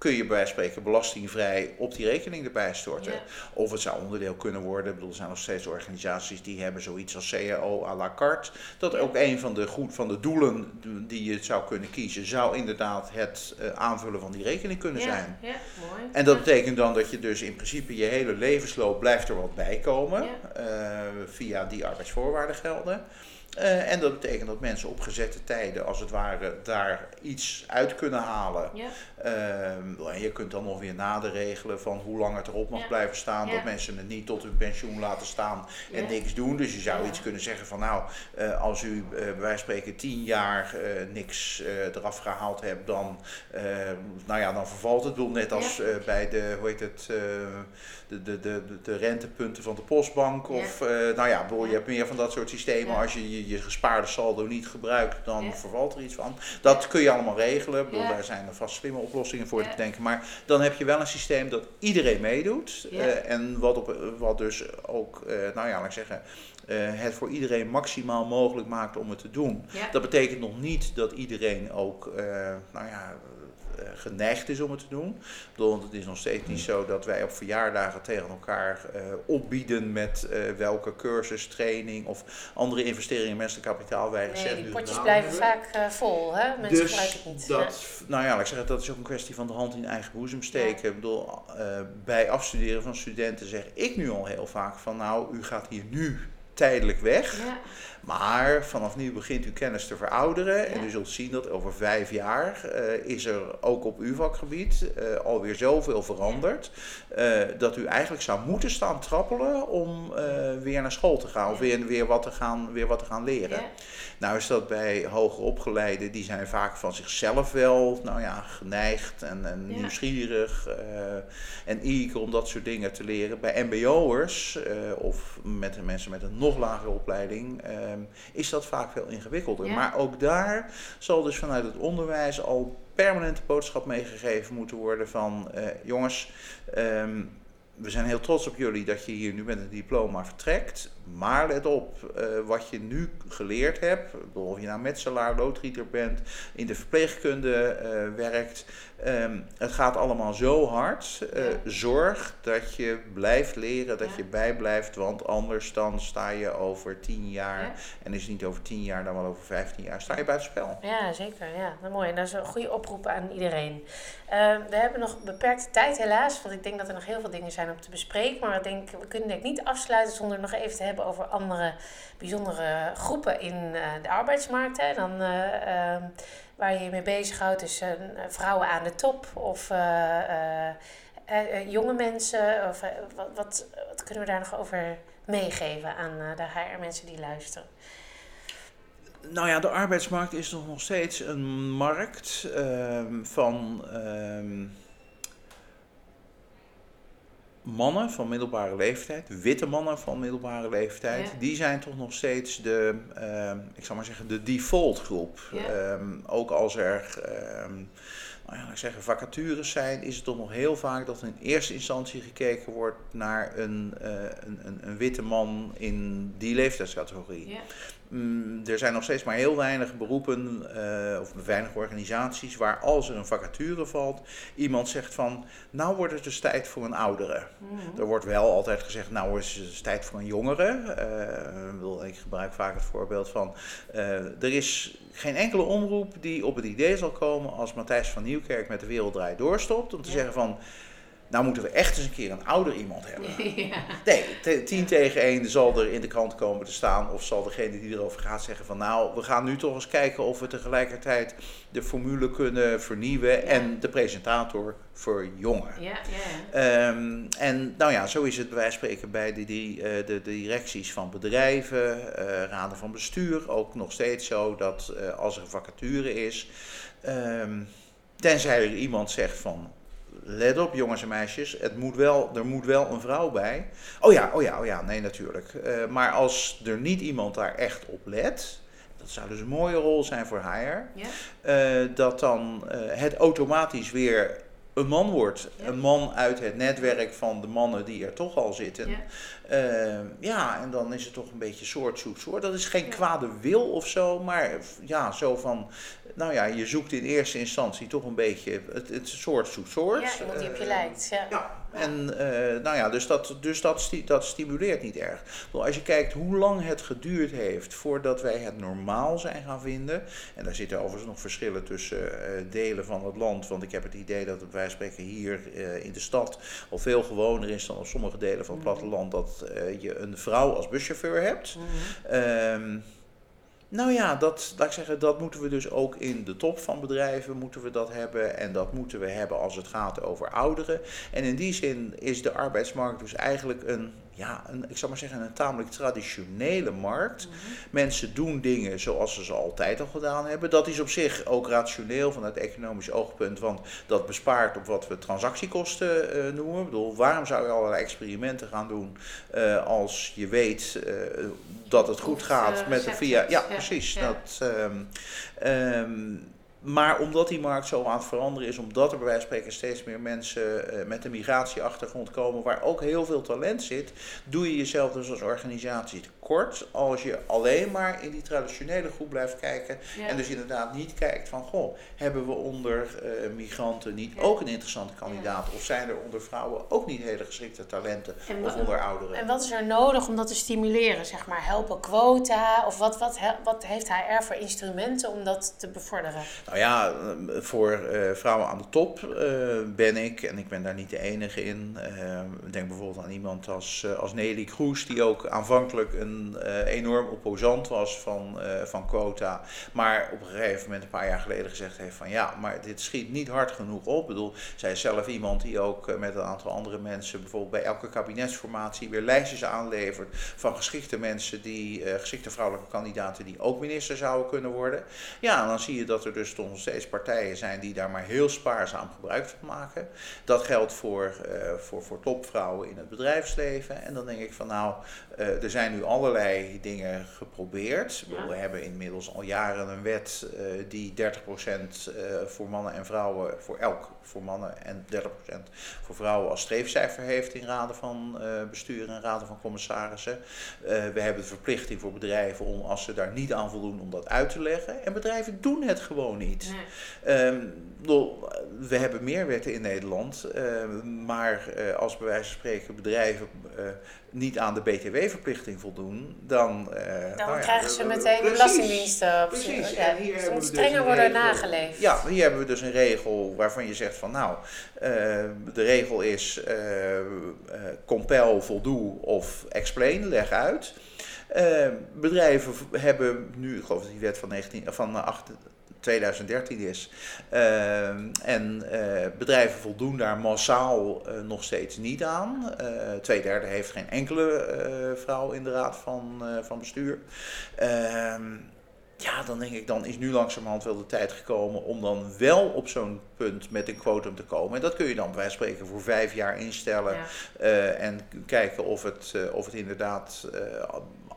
kun je bij spreken belastingvrij op die rekening erbij storten. Ja. Of het zou onderdeel kunnen worden. Ik bedoel, er zijn nog steeds organisaties die hebben zoiets als CAO à la carte. Dat ook een van de, goed, van de doelen die je zou kunnen kiezen, zou inderdaad het eh, aanvullen van die rekening kunnen ja. zijn. Ja, mooi. En dat betekent dan dat je dus in principe je hele levensloop blijft er wat bij komen. Ja. eh, via die arbeidsvoorwaarden gelden. Eh, en dat betekent dat mensen op gezette tijden, als het ware, daar iets uit kunnen halen. Ja. Ehm, en je kunt dan nog weer nader regelen van hoe lang het erop mag Ja. blijven staan. Ja. Dat mensen het niet tot hun pensioen laten staan en niks doen. Dus je zou iets kunnen zeggen van nou, eh, als u eh, bij wijze van spreken tien jaar niks eraf gehaald hebt, dan, nou ja, dan vervalt het. Ik bedoel, net als bij de, hoe heet het, de, de, de, de, rentepunten van de postbank. Of, nou ja, bedoel, je hebt meer van dat soort systemen. Als je, je je gespaarde saldo niet gebruikt, dan Ja. vervalt er iets van. Dat kun je allemaal regelen. Ik bedoel, daar zijn er vast slimme oplossingen voor te denken. Maar dan heb je wel een systeem dat iedereen meedoet. Eh, en wat, op, wat dus ook, eh, nou ja, laat ik zeggen, het voor iedereen maximaal mogelijk maakt om het te doen. Ja. Dat betekent nog niet dat iedereen ook, eh, nou ja, eh, geneigd is om het te doen. Ik bedoel, want het is nog steeds niet zo dat wij op verjaardagen tegen elkaar eh, opbieden met eh, welke cursus, training of andere investeringen in menselijk kapitaal wij Nee, recent die nu potjes gedaan blijven vaak eh, vol, hè? Mensen Dus gebruiken het niet. dat, nou ja, ik zeggen, dat is ook een kwestie van de hand in eigen boezem steken. Ik bedoel, eh, bij afstuderen van studenten zeg ik nu al heel vaak van nou, u gaat hier nu tijdelijk weg. Ja. Maar vanaf nu begint uw kennis te verouderen. En u zult zien dat over vijf jaar eh, is er ook op uw vakgebied eh, alweer zoveel veranderd. eh, dat u eigenlijk zou moeten staan trappelen om weer naar school te gaan. Of weer, weer, wat te gaan, weer wat te gaan leren. Nou is dat bij hoger opgeleiden, die zijn vaak van zichzelf wel nou ja, geneigd en, nieuwsgierig en eager om dat soort dingen te leren. Bij mbo'ers of met de mensen met een nog lagere opleiding is dat vaak veel ingewikkelder. Ja. Maar ook daar zal dus vanuit het onderwijs al permanent de boodschap meegegeven moeten worden van eh, jongens, ehm, we zijn heel trots op jullie dat je hier nu met een diploma vertrekt. Maar let op, eh, wat je nu geleerd hebt, of je nou metselaar, loodgieter bent, in de verpleegkunde eh, werkt. ehm, het gaat allemaal zo hard. Eh. Zorg dat je blijft leren, dat Ja. je bijblijft, want anders dan sta je over tien jaar, Ja. en is het niet over tien jaar, dan wel over vijftien jaar, sta je buitenspel. Ja, zeker. Ja, dat mooi. En dat is een goede oproep aan iedereen. Eh, we hebben nog beperkte tijd helaas, want ik denk dat er nog heel veel dingen zijn om te bespreken. Maar ik denk, we kunnen denk ik niet afsluiten zonder nog even te hebben over andere bijzondere groepen in eh, de arbeidsmarkt. Hè. Dan, eh, ehm, waar je je mee bezighoudt, dus vrouwen aan de top of jonge mensen. Of, wat, wat, kunnen we daar nog over meegeven aan de HR-mensen die luisteren? Nou ja, de arbeidsmarkt is nog steeds een markt ehm, van ehm, mannen van middelbare leeftijd, witte mannen van middelbare leeftijd. Ja. Die zijn toch nog steeds de, ehm, ik zal maar zeggen, de default groep. Ja. Ehm, ook als er ehm, nou ja, ik zeggen, vacatures zijn, is het toch nog heel vaak dat in eerste instantie gekeken wordt naar een, eh, een, een, een witte man in die leeftijdscategorie. Ja. Mm, er zijn nog steeds maar heel weinig beroepen uh, of weinig organisaties waar als er een vacature valt, iemand zegt van nou wordt het dus tijd voor een oudere. Mhm. Er wordt wel altijd gezegd nou is het tijd voor een jongere. Uh, ik gebruik vaak het voorbeeld van uh, er is geen enkele omroep die op het idee zal komen als Matthijs van Nieuwkerk met de Wereld Draait doorstopt om te zeggen van nou moeten we echt eens een keer een ouder iemand hebben. Ja. Nee, tien tegen één zal er in de krant komen te staan. Of zal degene die erover gaat zeggen van nou, we gaan nu toch eens kijken of we tegelijkertijd de formule kunnen vernieuwen en de presentator verjongen. Ja, ja. Um, en nou ja, zo is het bij wijze van spreken bij de, die, uh, de, directies van bedrijven, uh, raden van bestuur ook nog steeds zo dat uh, als er een vacature is, um, tenzij er iemand zegt van let op jongens en meisjes, het moet wel, er moet wel een vrouw bij. Oh ja, oh ja, oh ja, nee natuurlijk. Uh, maar als er niet iemand daar echt op let, dat zou dus een mooie rol zijn voor haar, ja? uh, dat dan uh, het automatisch weer een man wordt. Een man uit het netwerk van de mannen die er toch al zitten. Ja, ja en dan is het toch een beetje soort zoet soort. Dat is geen kwade wil of zo, maar ja, zo van nou ja, je zoekt in eerste instantie toch een beetje het, het soort zoet soort. Ja, iemand die op je lijkt. Ja. ja. En uh, nou ja, dus, dat, dus dat, dat stimuleert niet erg. Als je kijkt hoe lang het geduurd heeft voordat wij het normaal zijn gaan vinden. En daar zitten overigens nog verschillen tussen uh, delen van het land. Want ik heb het idee dat wij spreken hier in de stad al veel gewoner is dan op sommige delen van het mhm. platteland. Dat je een vrouw als buschauffeur hebt. Mm nou ja, dat, laat ik zeggen, dat moeten we dus ook in de top van bedrijven moeten we dat hebben. En dat moeten we hebben als het gaat over ouderen. En in die zin is de arbeidsmarkt dus eigenlijk een ja, een, ik zou maar zeggen, een tamelijk traditionele markt. Mhm. Mensen doen dingen zoals ze ze altijd al gedaan hebben. Dat is op zich ook rationeel vanuit economisch oogpunt, want dat bespaart op wat we transactiekosten uh, noemen. Ik bedoel, waarom zou je allerlei experimenten gaan doen uh, als je weet uh, dat het goed gaat met de via. Ja, precies. Dat, um, maar omdat die markt zo aan het veranderen is, omdat er bij wijze van spreken steeds meer mensen uh, met een migratieachtergrond komen, waar ook heel veel talent zit, doe je jezelf dus als organisatie kort als je alleen maar in die traditionele groep blijft kijken. En dus inderdaad niet kijkt van, goh, hebben we onder uh, migranten niet ook een interessante kandidaat? Of zijn er onder vrouwen ook niet hele geschikte talenten? of onder ouderen? En wat is er nodig om dat te stimuleren? Zeg maar, helpen quota? Of wat, wat, wat heeft HR voor instrumenten om dat te bevorderen? Nou ja, eh, voor uh, vrouwen aan de top uh, ben ik, en ik ben daar niet de enige in. Uh, denk bijvoorbeeld aan iemand als, als Nelly Kroes, die ook aanvankelijk een enorm opposant was van, van quota. Maar op een gegeven moment, een paar jaar geleden, gezegd heeft van ja, maar dit schiet niet hard genoeg op. Ik bedoel, zij is zelf iemand die ook met een aantal andere mensen, bijvoorbeeld bij elke kabinetsformatie, weer lijstjes aanlevert van geschikte mensen, die, geschikte vrouwelijke kandidaten, die ook minister zouden kunnen worden. Ja, en dan zie je dat er dus nog steeds partijen zijn die daar maar heel spaarzaam gebruik van maken. Dat geldt voor, uh, voor, voor topvrouwen in het bedrijfsleven. En dan denk ik van nou, uh, er zijn nu allerlei dingen geprobeerd. Ja. We hebben inmiddels al jaren een wet uh, die 30% voor mannen en vrouwen, voor elk voor mannen en 30% voor vrouwen als streefcijfer heeft in raden van bestuur en raden van commissarissen. we hebben de verplichting voor bedrijven om als ze daar niet aan voldoen om dat uit te leggen. En bedrijven doen het gewoon niet. Um, we hebben meer wetten in Nederland, uh, maar uh, als bij wijze van spreken bedrijven uh, niet aan de BTW-verplichting voldoen, dan. dan nou krijgen ze meteen de belastingdiensten op Precies. Ja, hier dus moet strenger dus worden nageleefd. Ja, hier hebben we dus een regel waarvan je zegt van nou, de regel is compel, voldoe of explain, leg uit. bedrijven hebben nu, ik geloof dat die wet van, 19, van 8, 2013 is. En bedrijven voldoen daar massaal nog steeds niet aan. Uh, twee derde heeft geen enkele vrouw in de raad van, van bestuur. Ehm, ja, dan denk ik, dan is nu langzamerhand wel de tijd gekomen om dan wel op zo'n punt met een quotum te komen. En dat kun je dan bij wijze van spreken voor vijf jaar instellen. Ja. en kijken of het, of het inderdaad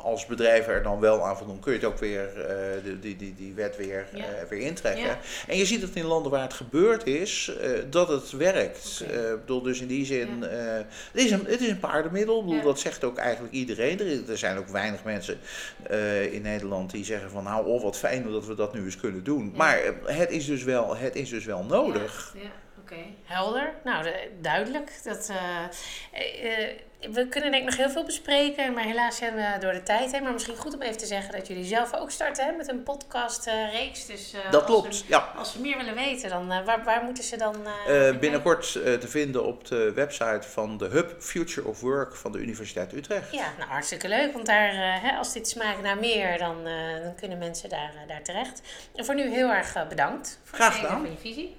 als bedrijven er dan wel aan voldoen, kun je het ook weer, uh, die, die, die wet weer, ja. weer intrekken. En je ziet dat in landen waar het gebeurd is, dat het werkt. Okay. bedoel, dus in die zin, het, is een, het is een paardenmiddel. Bedoel, dat zegt ook eigenlijk iedereen. Er, er zijn ook weinig mensen in Nederland die zeggen van nou, oh wat fijn dat we dat nu eens kunnen doen. Maar het is dus wel, het is dus wel nodig. Ja. Oké, helder. Nou, duidelijk. Dat, we kunnen denk ik nog heel veel bespreken, maar helaas zijn we door de tijd heen. Maar misschien goed om even te zeggen dat jullie zelf ook starten hè, met een podcastreeks. dus, uh, dat klopt, ze, ja. Als ze meer willen weten, dan waar, waar moeten ze dan... binnenkort te vinden op de website van de Hub Future of Work van de Universiteit Utrecht. Ja, nou hartstikke leuk, want daar, hè, als dit smaakt naar meer, dan, dan kunnen mensen daar, daar terecht. En voor nu heel erg bedankt voor Graag gedaan. van je visie.